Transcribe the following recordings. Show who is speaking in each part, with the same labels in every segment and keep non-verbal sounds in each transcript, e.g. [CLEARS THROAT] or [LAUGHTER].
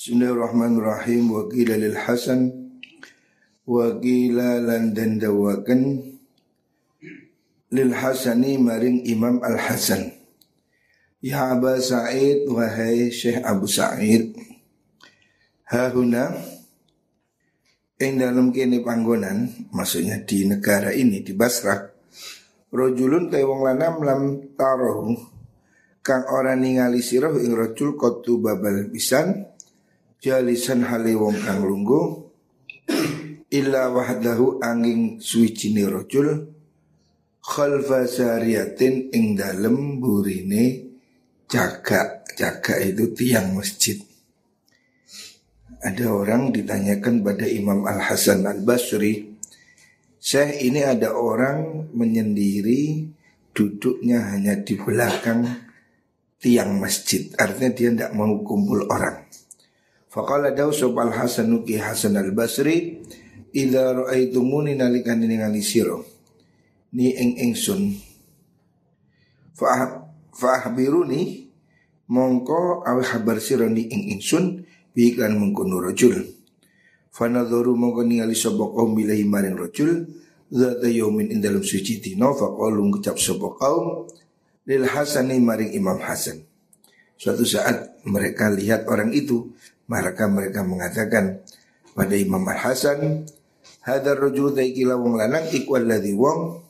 Speaker 1: Bismillahirrahmanirrahim. Wa qila lil hasan. Wa qila lan lil hasani maring Imam Al Hasan. Ya Aba Sa'id wahai Syekh Abu Sa'id. Hahuna Ing dalam kini panggonan Maksudnya di negara ini Di Basrah Rojulun tewong lanam lam tarohu Kang orang ningali siroh ing rojul kotu babal pisan jalisan hale wong kang lunggu illa wahdahu angin suwijine rajul khalfa sariyatin ing dalem burine jaga jaga itu tiang masjid. Ada orang ditanyakan pada Imam Al Hasan Al Basri Syekh ini ada orang menyendiri duduknya hanya di belakang tiang masjid. Artinya dia tidak mau kumpul orang Faqala daw sobal Hasan nuki Hasan al Basri Ila ra'aitumuni nalikan ningali siro Ni eng engsun. Fa'ahbiruni Mongko awi habar siro ni eng engsun Biklan mengkono rojul Fanadhoru mongko ningali sobo kaum bilahi maring rojul Zata yomin in dalam suci tino Faqalu ngucap sobo kaum Lil Hasani maring Imam Hasan. Suatu saat mereka lihat orang itu maka mereka mengatakan pada Imam Al Hasan, hadar rojul taikila wong lanang ikwal ladhi wong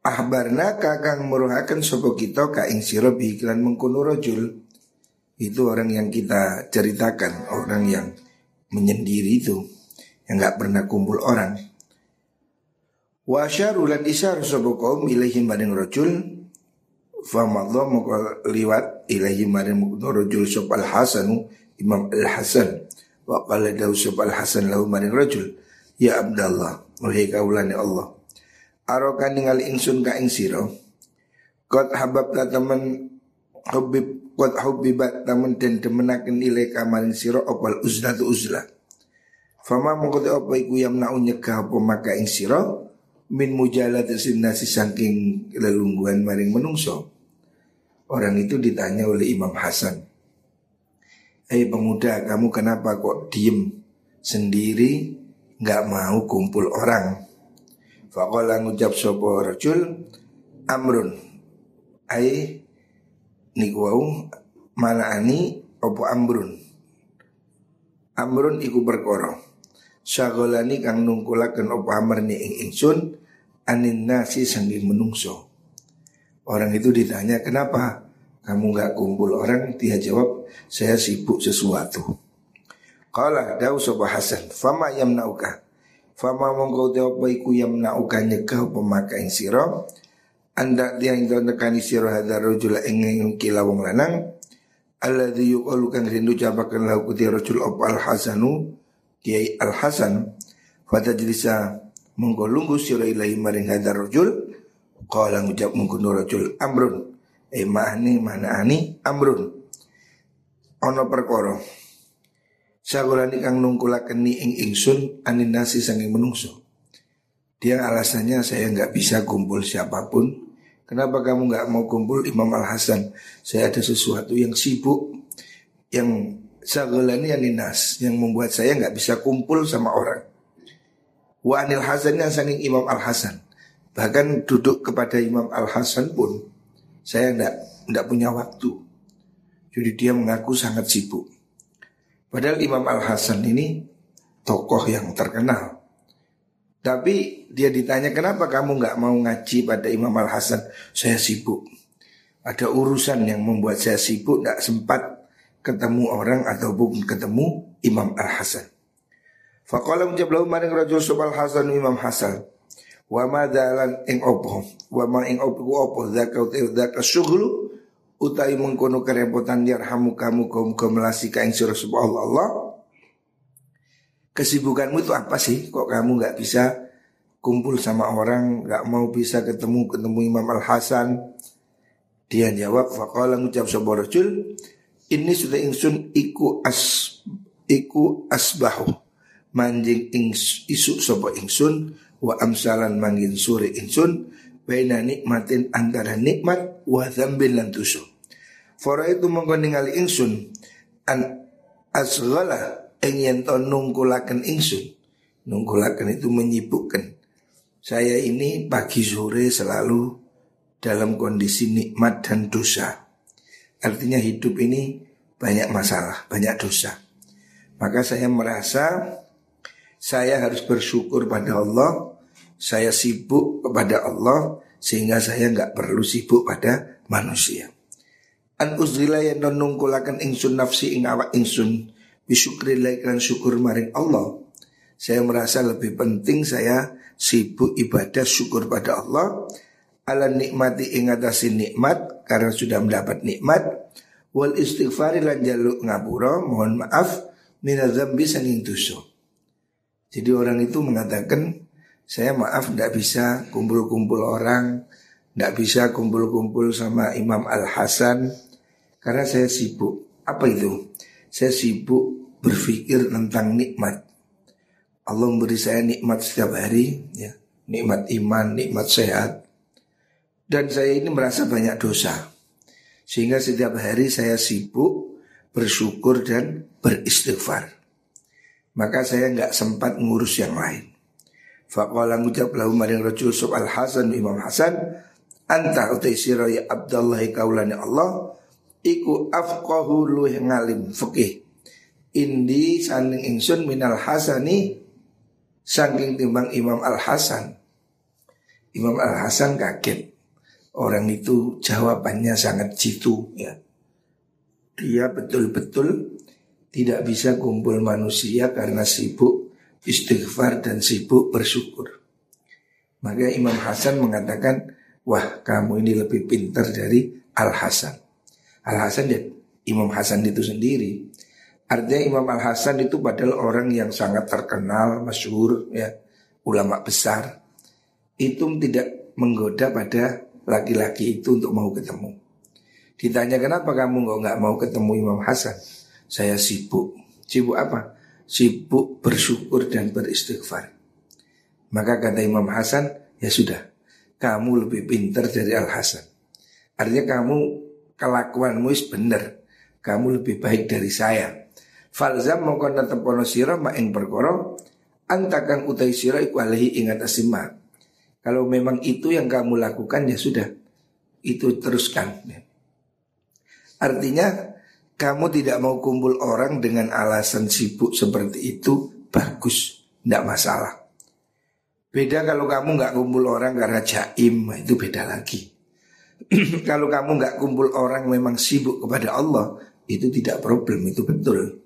Speaker 1: ahbarna kakang meruhakan sopo kita ka ing sira iklan rojul itu orang yang kita ceritakan orang yang menyendiri itu yang nggak pernah kumpul orang. Wa syarulan isyar sopo kaum ilaihim badeng rojul Famadha muka liwat ilahi maring rojul sop al hasanu Imam al Hasan wa qala dawu sop al Hasan lahu maring rojul ya Abdallah wahai kaulane Allah. Arokan ningali ingsun ka ing sira? Kot habab ta temen hubib Kot hubibat temen den demenaken ilai kamaring sira opal uzla tu uzla? Fama mengkote apa iku yamna'u nyegah apa maka ing sira? Min mujalat nasi saking lelungguhan maring menungso. Orang itu ditanya oleh Imam Hasan. Hei pemuda, kamu kenapa kok diem sendiri nggak mau kumpul orang? Fakola ngucap sopo rajul amrun. Ai nikwau ani opo amrun. Amrun iku perkara. Syagolani kang nungkulaken opo amr ni ing ingsun anin nasi sangi menungso. Orang itu ditanya kenapa kamu nggak kumpul orang? Dia jawab saya sibuk sesuatu. Kala dawu sopa Hasan, fama nauka. Fama mongko te apa iku nauka nyegah pemakai siro. Anda tiang itu nekani siro hadar rojul ingin kila wong lanang. Alladhi yuqalu kang rindu jabakan lahu kuti rojul op al Hasanu. Kiai al Hasan. Fata jelisa mongko lunggu siro ilahi maring hadar rojul. Kala ngucap mengkuno rojul amrun Eh mahni mana ani amrun Ono perkoro Sagolani kang nungkulaken ni ing ingsun anin nasi sangi menungso Dia alasannya saya nggak bisa kumpul siapa pun Kenapa kamu nggak mau kumpul Imam Al Hasan? Saya ada sesuatu yang sibuk yang sagolani aninas yang membuat saya nggak bisa kumpul sama orang. Wa anil Hasan yang sanging Imam Al Hasan. Bahkan duduk kepada Imam Al Hasan pun saya tidak tidak punya waktu. Jadi dia mengaku sangat sibuk. Padahal Imam Al Hasan ini tokoh yang terkenal. Tapi dia ditanya kenapa kamu nggak mau ngaji pada Imam Al Hasan? Saya sibuk. Ada urusan yang membuat saya sibuk, tidak sempat ketemu orang ataupun ketemu Imam Al Hasan. Fakallah menjawab maring rajul Hasan Imam Hasan. Wa ma dalan ing opo Wa ma ing opo ku opo Zaka utai zaka syughlu Utai mengkono kerepotan Yarhamu kamu kaum kemelasi kain surah Allah Allah. Kesibukanmu itu apa sih? Kok kamu gak bisa kumpul sama orang Gak mau bisa ketemu ketemu Imam Al-Hasan? Dia jawab Faqala ngucap sebuah rajul Ini sudah ingsun iku as Iku asbahu. Manjing ing isu sopo ingsun wa amsalan mangin suri insun baina nikmatin antara nikmat wa dzambin lan tusu. Fora itu mongko ningali insun an asghala ing yen to nungkulaken ingsun. Nungkulaken itu menyibukkan. Saya ini pagi sore selalu dalam kondisi nikmat dan dosa. Artinya hidup ini banyak masalah, banyak dosa. Maka saya merasa saya harus bersyukur pada Allah, saya sibuk kepada Allah sehingga saya nggak perlu sibuk pada manusia. An uzrila yang nungkulakan ingsun nafsi ing awak ingsun bisyukrillah kan syukur maring Allah. Saya merasa lebih penting saya sibuk ibadah syukur pada Allah ala nikmati ingatasi nikmat karena sudah mendapat nikmat wal istighfari lan jaluk ngapura mohon maaf minadzambi sanging dosa. Jadi orang itu mengatakan saya maaf tidak bisa kumpul-kumpul orang, tidak bisa kumpul-kumpul sama Imam Al Hasan karena saya sibuk. Apa itu? Saya sibuk berpikir tentang nikmat. Allah memberi saya nikmat setiap hari, ya, nikmat iman, nikmat sehat. Dan saya ini merasa banyak dosa. Sehingga setiap hari saya sibuk bersyukur dan beristighfar. Maka saya nggak sempat ngurus yang lain. Faqala ngucap lahu maring rajul sub al Hasan Imam Hasan anta utai ya Abdullah kaulani Allah iku afqahu luh ngalim fikih. Indi saning ingsun minal hasani Saking timbang Imam Al-Hasan. Imam Al-Hasan kaget. Orang itu jawabannya sangat jitu ya. Dia betul-betul tidak bisa kumpul manusia karena sibuk istighfar dan sibuk bersyukur Maka Imam Hasan mengatakan Wah kamu ini lebih pintar dari Al-Hasan Al-Hasan ya Imam Hasan itu sendiri Artinya Imam Al Hasan itu padahal orang yang sangat terkenal, masyhur, ya, ulama besar. Itu tidak menggoda pada laki-laki itu untuk mau ketemu. Ditanya kenapa kamu nggak mau ketemu Imam Hasan? Saya sibuk. Sibuk apa? Sibuk bersyukur dan beristighfar. Maka kata Imam Hasan, ya sudah, kamu lebih pintar dari Al Hasan. Artinya kamu kelakuanmu benar, kamu lebih baik dari saya. Falzam mongkon tepono sira ma ing perkara antakang utai sira iku alaihi ingat asima. Kalau memang itu yang kamu lakukan ya sudah itu teruskan. Artinya kamu tidak mau kumpul orang dengan alasan sibuk seperti itu bagus, tidak masalah. Beda kalau kamu nggak kumpul orang karena jaim itu beda lagi. [CLEARS THROAT] kalau kamu nggak kumpul orang memang sibuk kepada Allah itu tidak problem itu betul.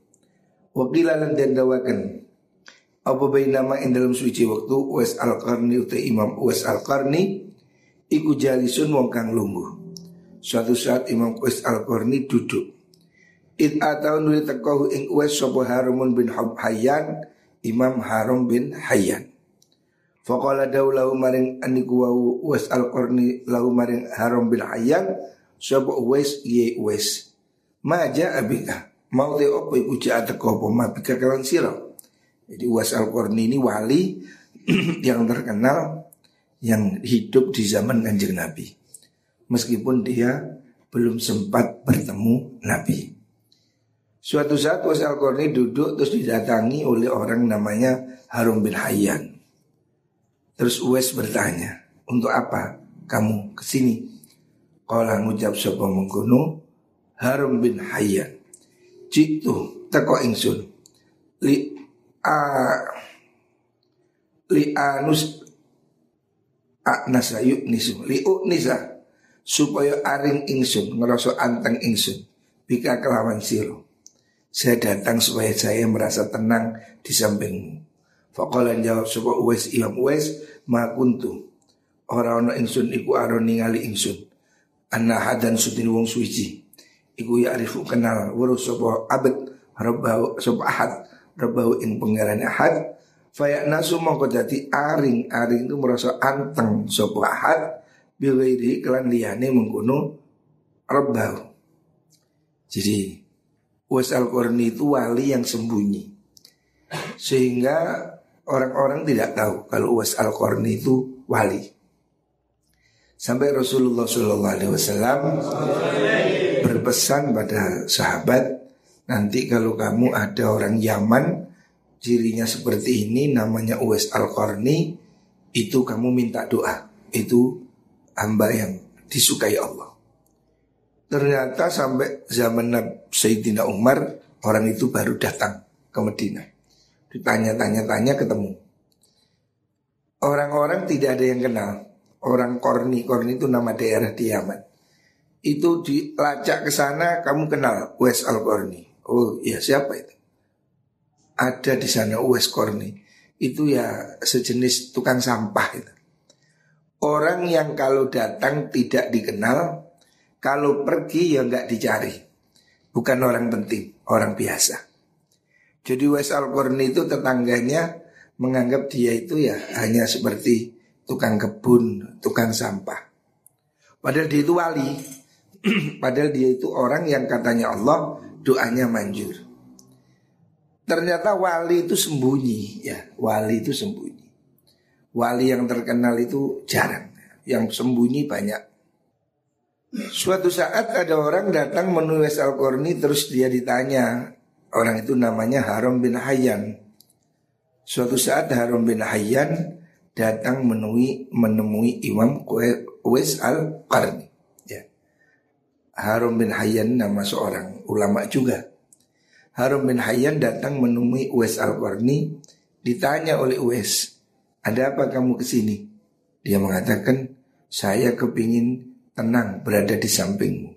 Speaker 1: Wakilan dan dawakan Apa bayi nama yang dalam suci waktu Uwais Al-Qarni uta Imam Uwais Al-Qarni Iku jalisun wong kang lungguh Suatu saat Imam Uwais Al-Qarni duduk Id atau nuli tekohu ing Uwais Sopo Harumun bin Hayyan Imam Harum bin Hayyan Faqala daw lahu maring aniku wau Uwais Al-Qarni lahu maring Harum bin Hayyan Sopo Uwais ye Uwais Maja abika Mau te opo iku jaa teko apa mabika kawan siro Jadi Uwais Al-Qarni ini wali [CLEARS THROAT] yang terkenal yang hidup di zaman kanjeng Nabi. Meskipun dia belum sempat bertemu Nabi. Suatu saat Uwais Al-Qarni duduk terus didatangi oleh orang namanya Harum bin Hayyan. Terus Uwais bertanya, untuk apa kamu ke sini? Kalau ngucap sebuah mengkuno Harum bin Hayyan. Jitu teko ingsun li a li anus nasa yuk nisu li u nisa supaya aring ingsun ngerasa anteng ingsun bika kelawan siro saya datang supaya saya merasa tenang di sampingmu. Fakolan jawab supaya uwes iam uwes ma kuntu. Orang orang ingsun iku aron ningali ingsun. Anahadan sutin wong suci. Iku ya arifu kenal. Wuru sopo abad Rabbahu sopo ahad Rabbahu ing pengeran ahad. Faya nasu mongko dadi aring. Aring itu merasa anteng sopo ahad. Bilwairi kelan liyane mengkuno Rabbahu. Jadi Was al-Qurni itu wali yang sembunyi. Sehingga orang-orang tidak tahu Kalau Was al-Qurni itu wali. Sampai Rasulullah Wasallam berpesan pada sahabat Nanti kalau kamu ada orang Yaman Cirinya seperti ini namanya Uwais Al-Qarni Itu kamu minta doa. Itu hamba yang disukai Allah Ternyata sampai zaman Sayyidina Umar Orang itu baru datang ke Medina Ditanya-tanya-tanya ketemu Orang-orang tidak ada yang kenal Orang Korni, Korni itu nama daerah di Yaman Itu dilacak ke sana kamu kenal Uwais Al-Qarni Oh ya siapa itu? Ada di sana Uwais Korni. Itu ya sejenis tukang sampah itu. Orang yang kalau datang tidak dikenal, kalau pergi ya nggak dicari. Bukan orang penting, orang biasa. Jadi Uwais Al-Qarni itu tetangganya menganggap dia itu ya hanya seperti tukang kebun, tukang sampah. Padahal dia itu wali. [CLEARS THROAT] Padahal dia itu orang yang katanya Allah doanya manjur. Ternyata wali itu sembunyi ya, wali itu sembunyi. Wali yang terkenal itu jarang, yang sembunyi banyak. Suatu saat ada orang datang menulis Al-Qurni terus dia ditanya, orang itu namanya Haram bin Hayyan. Suatu saat Haram bin Hayyan datang menemui menemui Imam Uwais Al-Qarni. Harun bin Hayyan nama seorang ulama juga. Harun bin Hayyan datang menemui Uwais Al-Qarni, ditanya oleh Uwais, ada apa kamu ke sini? Dia mengatakan, saya kepingin tenang berada di sampingmu.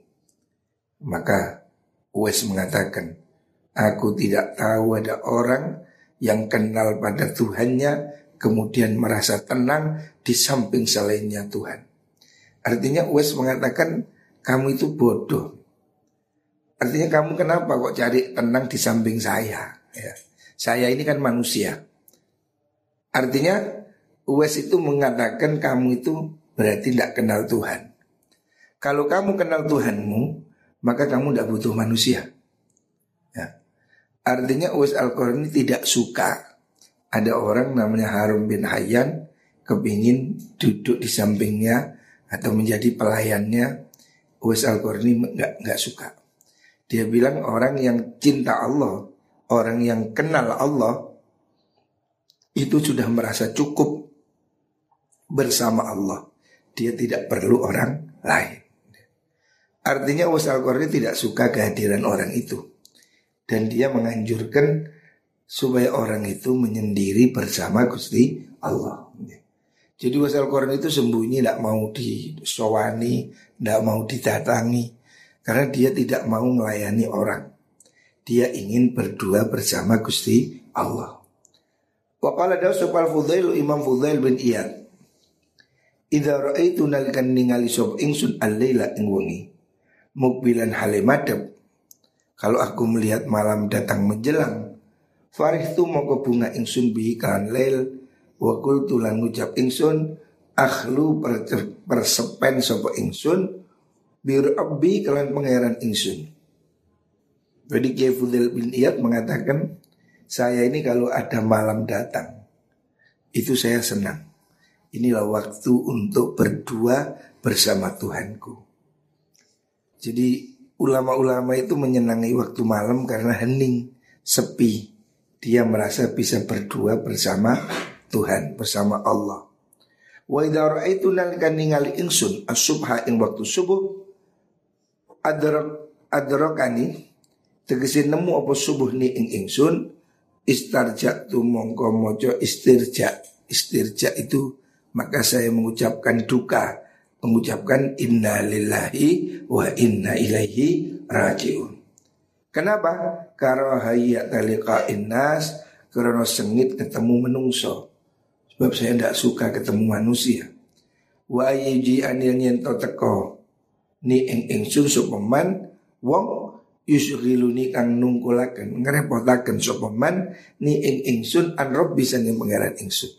Speaker 1: Maka Uwais mengatakan, aku tidak tahu ada orang yang kenal pada Tuhannya kemudian merasa tenang di samping selainnya Tuhan. Artinya Uwais mengatakan kamu itu bodoh. Artinya kamu kenapa kok cari tenang di samping saya? Ya. Saya ini kan manusia. Artinya Uwes itu mengatakan kamu itu berarti tidak kenal Tuhan. Kalau kamu kenal Tuhanmu, maka kamu tidak butuh manusia. Ya. Artinya Uwes al ini tidak suka ada orang namanya Harum bin Hayyan kepingin duduk di sampingnya atau menjadi pelayannya Uwais Al-Qarni nggak nggak suka. Dia bilang orang yang cinta Allah, orang yang kenal Allah itu sudah merasa cukup bersama Allah. Dia tidak perlu orang lain. Artinya Uwais Al-Qarni tidak suka kehadiran orang itu. Dan dia menganjurkan supaya orang itu menyendiri bersama Gusti Allah. Jadi wasal Quran itu sembunyi tidak mau disowani, tidak mau didatangi karena dia tidak mau melayani orang. Dia ingin berdua bersama Gusti Allah. Waqala Dausupal Fudail Imam Fudail bin Iyad. Idza ra'aitu nalikan ningali sop ingsun al-laila ing wengi mukbilan halimadab kalau aku melihat malam datang menjelang farih tu moko bunga ingsun bihi kan lail Wa qultu lan ngucap ingsun akhlu persepen sapa ingsun bir abbi kalian pangeran ingsun. Jadi Kiai Fudel bin Iyad mengatakan saya ini kalau ada malam datang itu saya senang. Inilah waktu untuk berdua bersama Tuhanku. Jadi ulama-ulama itu menyenangi waktu malam karena hening, sepi. Dia merasa bisa berdua bersama Tuhan bersama Allah. Wa idza ra'aitu nalikan ningali ingsun as-subha ing waktu subuh adrak adrakani tegese nemu apa subuh ni ing ingsun istarja tu mongko mojo istirja istirja itu maka saya mengucapkan duka mengucapkan inna lillahi wa inna ilaihi rajiun kenapa karahaya talika innas karena sengit ketemu menungso Sebab saya tidak suka ketemu manusia. Wa ayiji anil nyento teko ni ing ingsun sopeman wong yusyghiluni kang nungkulaken ngerepotaken sopeman ni ing ingsun an bisa ning pangeran ingsun.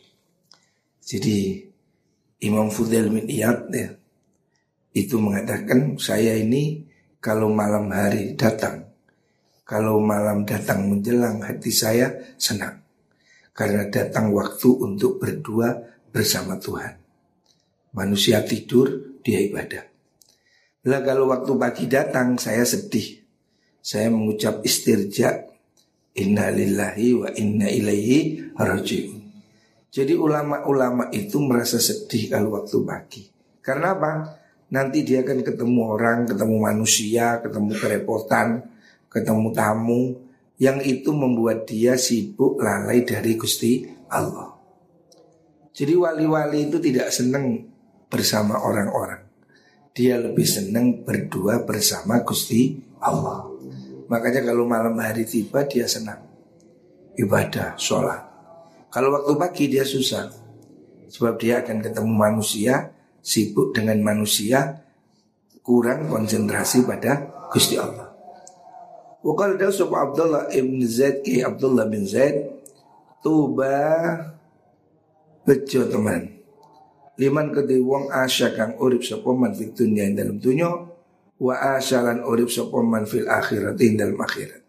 Speaker 1: Jadi Imam Fudail bin Iyad ya, itu mengatakan saya ini kalau malam hari datang, kalau malam datang menjelang hati saya senang. Karena datang waktu untuk berdua bersama Tuhan. Manusia tidur, dia ibadah. Lah kalau waktu pagi datang saya sedih. Saya mengucap istirja Inna lillahi wa inna ilaihi rajiun Jadi ulama-ulama itu merasa sedih kalau waktu pagi Karena apa? Nanti dia akan ketemu orang, ketemu manusia, ketemu kerepotan, ketemu tamu Yang itu membuat dia sibuk lalai dari Gusti Allah Jadi wali-wali itu tidak senang bersama orang-orang dia lebih senang berdua bersama Gusti Allah. Makanya kalau malam hari tiba dia senang ibadah, sholat. Kalau waktu pagi dia susah, sebab dia akan ketemu manusia, sibuk dengan manusia, kurang konsentrasi pada Gusti Allah. Wakal Dausuf Abdullah ibn Zaid ki Abdullah bin Zaid Tuba Bejo teman. Liman kedhi wong asya kang urip sapa man fid dunya ing dalam dunya wa asyalan urip sapa man fil akhirat ing dalam akhirat.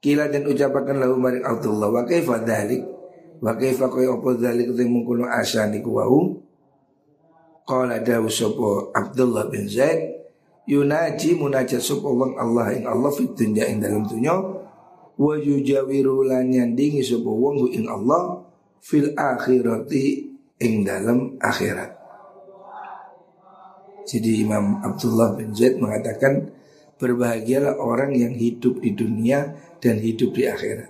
Speaker 1: Kila dan ucapakan lahu Abdullah wa kaifa dzalik wa kaifa kaya apa dzalik te mungkono asya niku wau qala dawu sapa Abdullah bin Zaid yunaji munajat sapa wong Allah ing Allah fid dunya ing dalam dunya wa yujawiru lan nyandingi sapa wong ing Allah fil akhirati ing dalam akhirat. Jadi Imam Abdullah bin Zaid mengatakan berbahagialah orang yang hidup di dunia dan hidup di akhirat.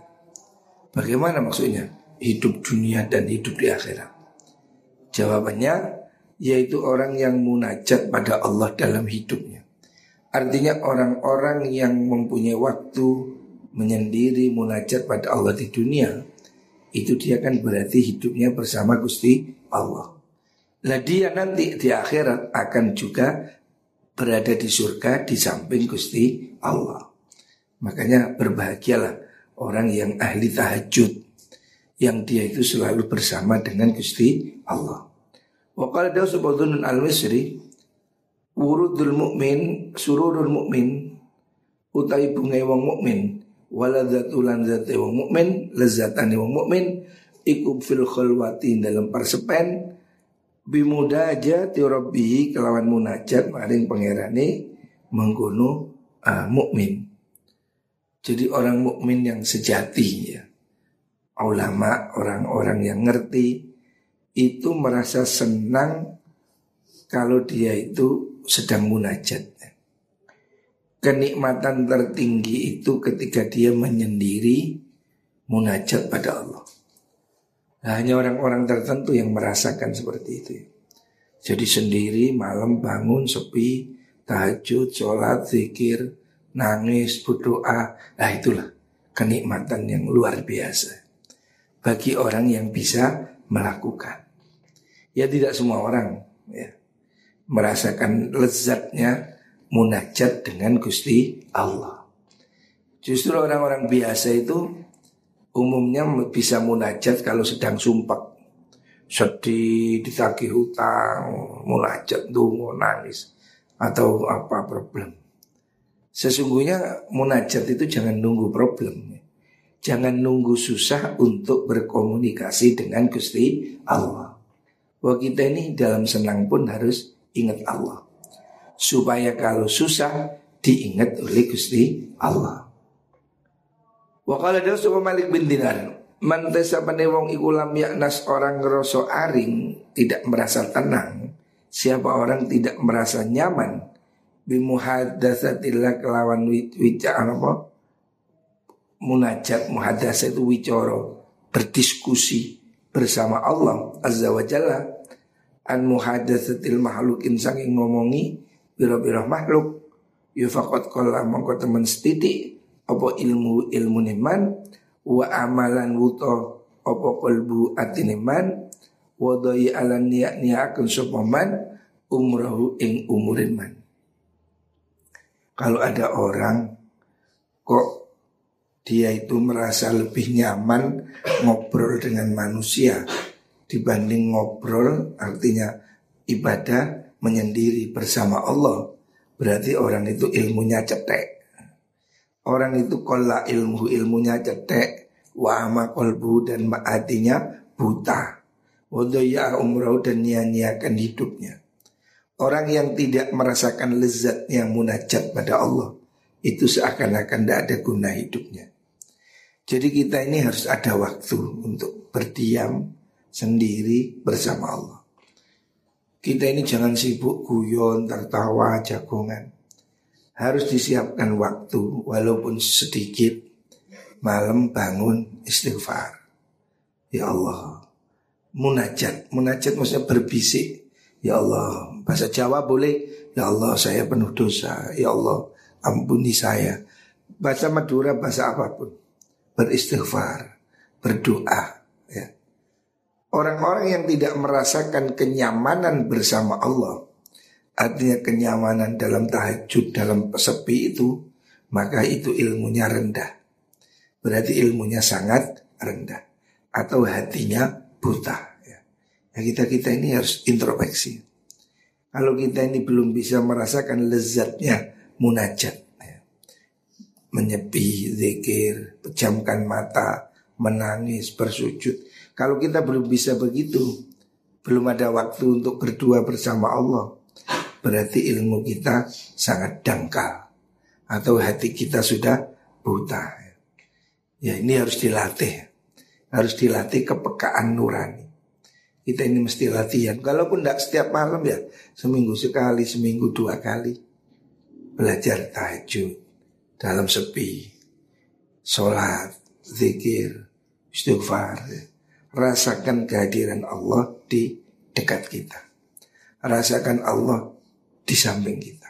Speaker 1: Bagaimana maksudnya? Hidup dunia dan hidup di akhirat. Jawabannya yaitu orang yang munajat pada Allah dalam hidupnya. Artinya orang-orang yang mempunyai waktu menyendiri munajat pada Allah di dunia itu dia kan berarti hidupnya bersama Gusti Allah. Nah dia nanti di akhirat akan juga berada di surga di samping Gusti Allah. Makanya berbahagialah orang yang ahli tahajud yang dia itu selalu bersama dengan Gusti Allah. Wakala dawu sebutun al-Misri wurudul mukmin sururul mukmin utai bungai wong mukmin waladzatulan zate wong mukmin lezatane wong mukmin ikum fil khulwati dalam persepen bimuda aja tirobihi kelawan munajat maring pangerane menggunu uh, mukmin. Jadi orang mukmin yang sejati ya. Ulama, orang-orang yang ngerti itu merasa senang kalau dia itu sedang munajat. Kenikmatan tertinggi itu ketika dia menyendiri munajat pada Allah. Nah, hanya orang-orang tertentu yang merasakan seperti itu. Jadi sendiri malam bangun sepi, tahajud, sholat, zikir, nangis, berdoa. Nah itulah kenikmatan yang luar biasa. Bagi orang yang bisa melakukan. Ya tidak semua orang ya, merasakan lezatnya munajat dengan Gusti Allah. Justru orang-orang biasa itu umumnya bisa munajat kalau sedang sumpah sedih ditagih hutang munajat mau nangis atau apa problem sesungguhnya munajat itu jangan nunggu problem jangan nunggu susah untuk berkomunikasi dengan Gusti Allah. Bahwa kita ini dalam senang pun harus ingat Allah. Supaya kalau susah diingat oleh Gusti Allah. Wakala dia suka Malik bin Dinar Man tesapane wong iku lam yaknas orang ngerosok aring Tidak merasa tenang. Siapa orang tidak merasa nyaman Bimuhadasatillah kelawan wicca apa Munajat muhadasat itu wicoro Berdiskusi bersama Allah Azza wa Jalla. An muhadasatil mahlukin sanging ngomongi Biro-biro makhluk. Yufakot kola mongko temen setitik apa ilmu ilmu neman wa amalan wuto apa kalbu atineman wa dai alan niat niakan sopaman umrahu ing umurin man. Kalau ada orang kok dia itu merasa lebih nyaman ngobrol dengan manusia dibanding ngobrol artinya ibadah menyendiri bersama Allah. Berarti orang itu ilmunya cetek. Orang itu kola ilmu ilmunya cetek Wa ama kolbu dan hatinya buta. Wadoya umroh dan nia-niakan hidupnya. Orang yang tidak merasakan lezatnya munajat pada Allah itu seakan-akan tidak ada guna hidupnya. Jadi kita ini harus ada waktu untuk berdiam sendiri bersama Allah. Kita ini jangan sibuk guyon, tertawa, jagongan. Harus disiapkan waktu walaupun sedikit malam bangun istighfar. Ya Allah. Munajat, munajat maksudnya berbisik. Ya Allah, bahasa Jawa boleh. Ya Allah, saya penuh dosa. Ya Allah, ampuni saya. Bahasa Madura, bahasa apa pun beristighfar, berdoa. Ya. Orang-orang yang tidak merasakan kenyamanan bersama Allah, artinya kenyamanan dalam tahajud, dalam sepi itu, maka itu ilmunya rendah. Berarti ilmunya sangat rendah. Atau hatinya buta. Ya. Nah, kita kita ini harus introspeksi. Kalau kita ini belum bisa merasakan lezatnya munajat, menyepi, zikir, pejamkan mata, menangis, bersujud. Kalau kita belum bisa begitu, belum ada waktu untuk berdua bersama Allah, berarti ilmu kita sangat dangkal atau hati kita sudah buta. Ya ini harus dilatih, harus dilatih kepekaan nurani. Kita ini mesti latihan. Kalaupun tidak setiap malam ya, seminggu sekali, seminggu dua kali belajar tahajud dalam sepi, sholat, zikir, istighfar, rasakan kehadiran Allah di dekat kita, rasakan Allah di samping kita.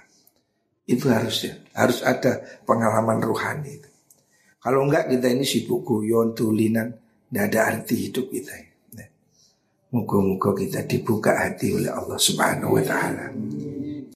Speaker 1: Itu harusnya, harus ada pengalaman rohani. Itu. Kalau enggak kita ini sibuk guyon, tulinan, tidak ada arti hidup kita. Moga-moga kita dibuka hati oleh Allah Subhanahu wa taala.